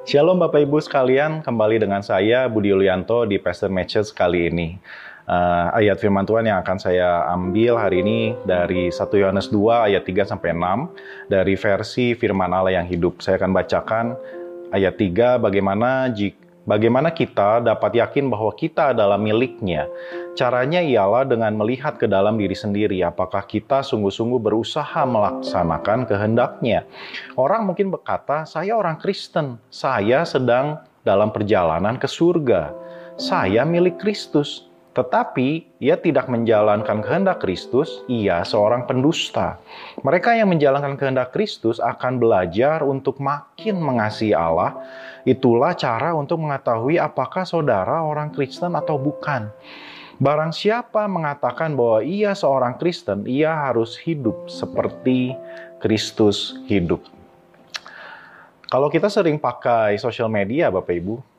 Shalom Bapak Ibu sekalian, kembali dengan saya Budi Yulianto di Pastor Matches kali ini. Uh, ayat firman Tuhan yang akan saya ambil hari ini dari 1 Yohanes 2 ayat 3 sampai 6 dari versi firman Allah yang hidup. Saya akan bacakan ayat 3 bagaimana jika Bagaimana kita dapat yakin bahwa kita adalah miliknya? Caranya ialah dengan melihat ke dalam diri sendiri, apakah kita sungguh-sungguh berusaha melaksanakan kehendaknya. Orang mungkin berkata, saya orang Kristen, saya sedang dalam perjalanan ke surga. Saya milik Kristus. Tetapi ia tidak menjalankan kehendak Kristus, ia seorang pendusta. Mereka yang menjalankan kehendak Kristus akan belajar untuk makin mengasihi Allah. Itulah cara untuk mengetahui apakah saudara orang Kristen atau bukan. Barang siapa mengatakan bahwa ia seorang Kristen, ia harus hidup seperti Kristus hidup. Kalau kita sering pakai sosial media, Bapak Ibu,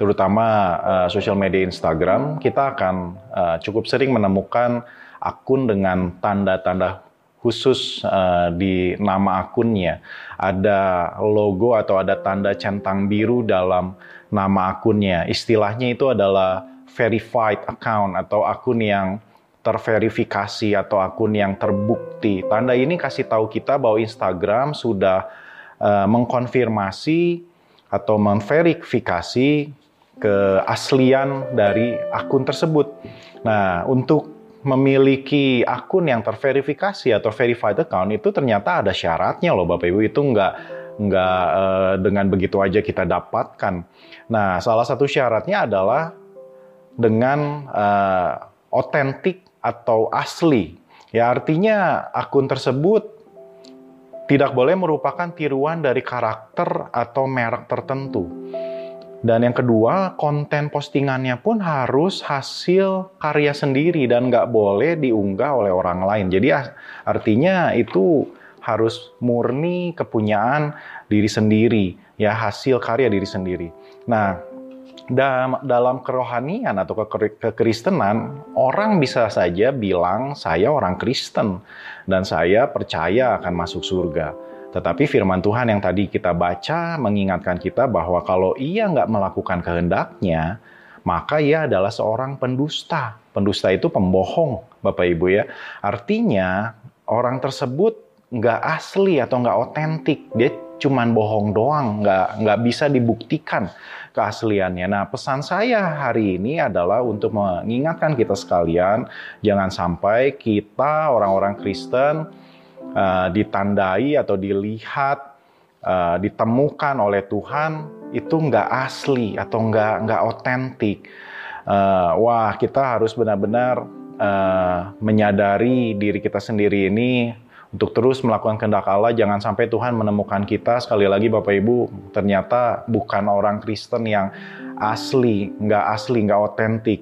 terutama uh, sosial media Instagram, kita akan uh, cukup sering menemukan akun dengan tanda-tanda khusus uh, di nama akunnya. Ada logo atau ada tanda centang biru dalam nama akunnya. Istilahnya itu adalah verified account atau akun yang terverifikasi atau akun yang terbukti. Tanda ini kasih tahu kita bahwa Instagram sudah uh, mengkonfirmasi atau memverifikasi keaslian dari akun tersebut. Nah, untuk memiliki akun yang terverifikasi atau verified account itu ternyata ada syaratnya loh Bapak Ibu itu nggak nggak uh, dengan begitu aja kita dapatkan. Nah, salah satu syaratnya adalah dengan otentik uh, atau asli. Ya artinya akun tersebut tidak boleh merupakan tiruan dari karakter atau merek tertentu. Dan yang kedua, konten postingannya pun harus hasil karya sendiri dan nggak boleh diunggah oleh orang lain. Jadi artinya itu harus murni kepunyaan diri sendiri, ya hasil karya diri sendiri. Nah, dalam kerohanian atau kekristenan, orang bisa saja bilang saya orang Kristen dan saya percaya akan masuk surga. Tetapi firman Tuhan yang tadi kita baca mengingatkan kita bahwa kalau ia nggak melakukan kehendaknya, maka ia adalah seorang pendusta. Pendusta itu pembohong, Bapak Ibu ya. Artinya orang tersebut nggak asli atau nggak otentik. Dia cuman bohong doang, nggak nggak bisa dibuktikan keasliannya. Nah, pesan saya hari ini adalah untuk mengingatkan kita sekalian, jangan sampai kita orang-orang Kristen uh, ditandai atau dilihat, uh, ditemukan oleh Tuhan itu nggak asli atau nggak nggak otentik. Uh, wah, kita harus benar-benar uh, menyadari diri kita sendiri ini untuk terus melakukan kehendak Allah. Jangan sampai Tuhan menemukan kita sekali lagi Bapak Ibu ternyata bukan orang Kristen yang asli, nggak asli, nggak otentik.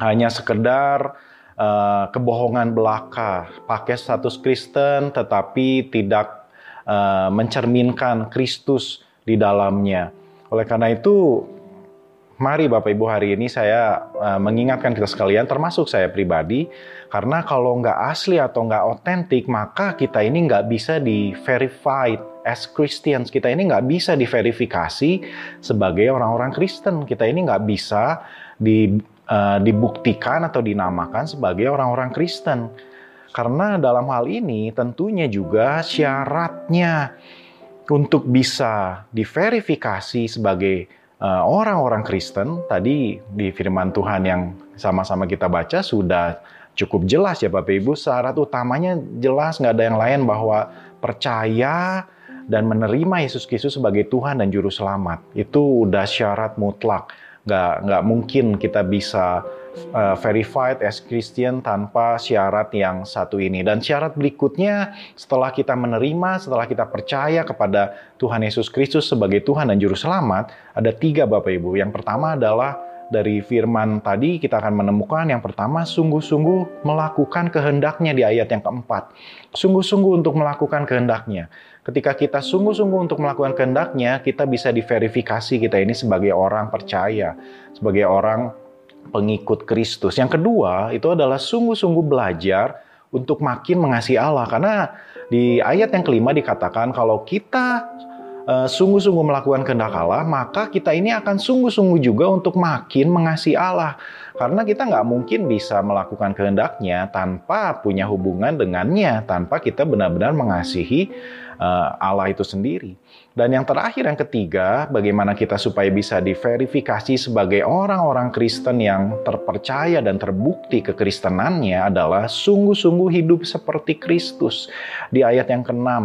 Hanya sekedar uh, kebohongan belaka, pakai status Kristen tetapi tidak uh, mencerminkan Kristus di dalamnya. Oleh karena itu, mari Bapak Ibu hari ini saya uh, mengingatkan kita sekalian, termasuk saya pribadi, karena kalau nggak asli atau nggak otentik, maka kita ini nggak bisa di verified as Christians. Kita ini nggak bisa diverifikasi sebagai orang-orang Kristen. Kita ini nggak bisa di uh, dibuktikan atau dinamakan sebagai orang-orang Kristen. Karena dalam hal ini tentunya juga syaratnya untuk bisa diverifikasi sebagai uh, orang-orang Kristen. Tadi di firman Tuhan yang sama-sama kita baca sudah cukup jelas ya Bapak Ibu. Syarat utamanya jelas nggak ada yang lain bahwa percaya dan menerima Yesus Kristus sebagai Tuhan dan Juru Selamat. Itu udah syarat mutlak nggak nggak mungkin kita bisa uh, verified as Christian tanpa syarat yang satu ini. Dan syarat berikutnya setelah kita menerima setelah kita percaya kepada Tuhan Yesus Kristus sebagai Tuhan dan Juru Selamat ada tiga Bapak Ibu. Yang pertama adalah dari firman tadi kita akan menemukan yang pertama sungguh-sungguh melakukan kehendaknya di ayat yang keempat. Sungguh-sungguh untuk melakukan kehendaknya. Ketika kita sungguh-sungguh untuk melakukan kehendaknya, kita bisa diverifikasi kita ini sebagai orang percaya, sebagai orang pengikut Kristus. Yang kedua, itu adalah sungguh-sungguh belajar untuk makin mengasihi Allah. Karena di ayat yang kelima dikatakan kalau kita sungguh-sungguh melakukan kehendak Allah, maka kita ini akan sungguh-sungguh juga untuk makin mengasihi Allah. Karena kita nggak mungkin bisa melakukan kehendaknya tanpa punya hubungan dengannya, tanpa kita benar-benar mengasihi uh, Allah itu sendiri. Dan yang terakhir, yang ketiga, bagaimana kita supaya bisa diverifikasi sebagai orang-orang Kristen yang terpercaya dan terbukti kekristenannya adalah sungguh-sungguh hidup seperti Kristus. Di ayat yang ke-6, uh,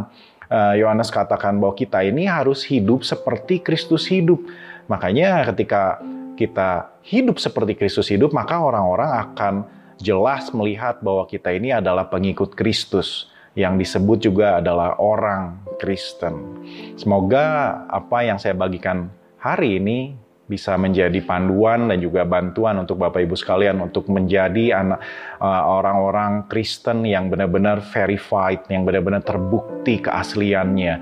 Yohanes katakan bahwa kita ini harus hidup seperti Kristus hidup. Makanya ketika kita hidup seperti Kristus hidup, maka orang-orang akan jelas melihat bahwa kita ini adalah pengikut Kristus yang disebut juga adalah orang Kristen. Semoga apa yang saya bagikan hari ini bisa menjadi panduan dan juga bantuan untuk Bapak Ibu sekalian untuk menjadi anak uh, orang-orang Kristen yang benar-benar verified, yang benar-benar terbukti keasliannya,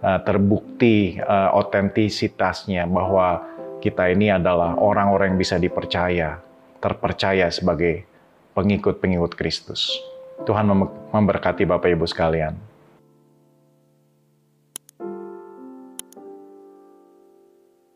uh, terbukti uh, otentisitasnya bahwa kita ini adalah orang-orang yang bisa dipercaya, terpercaya sebagai pengikut-pengikut Kristus. Tuhan memberkati Bapak Ibu sekalian.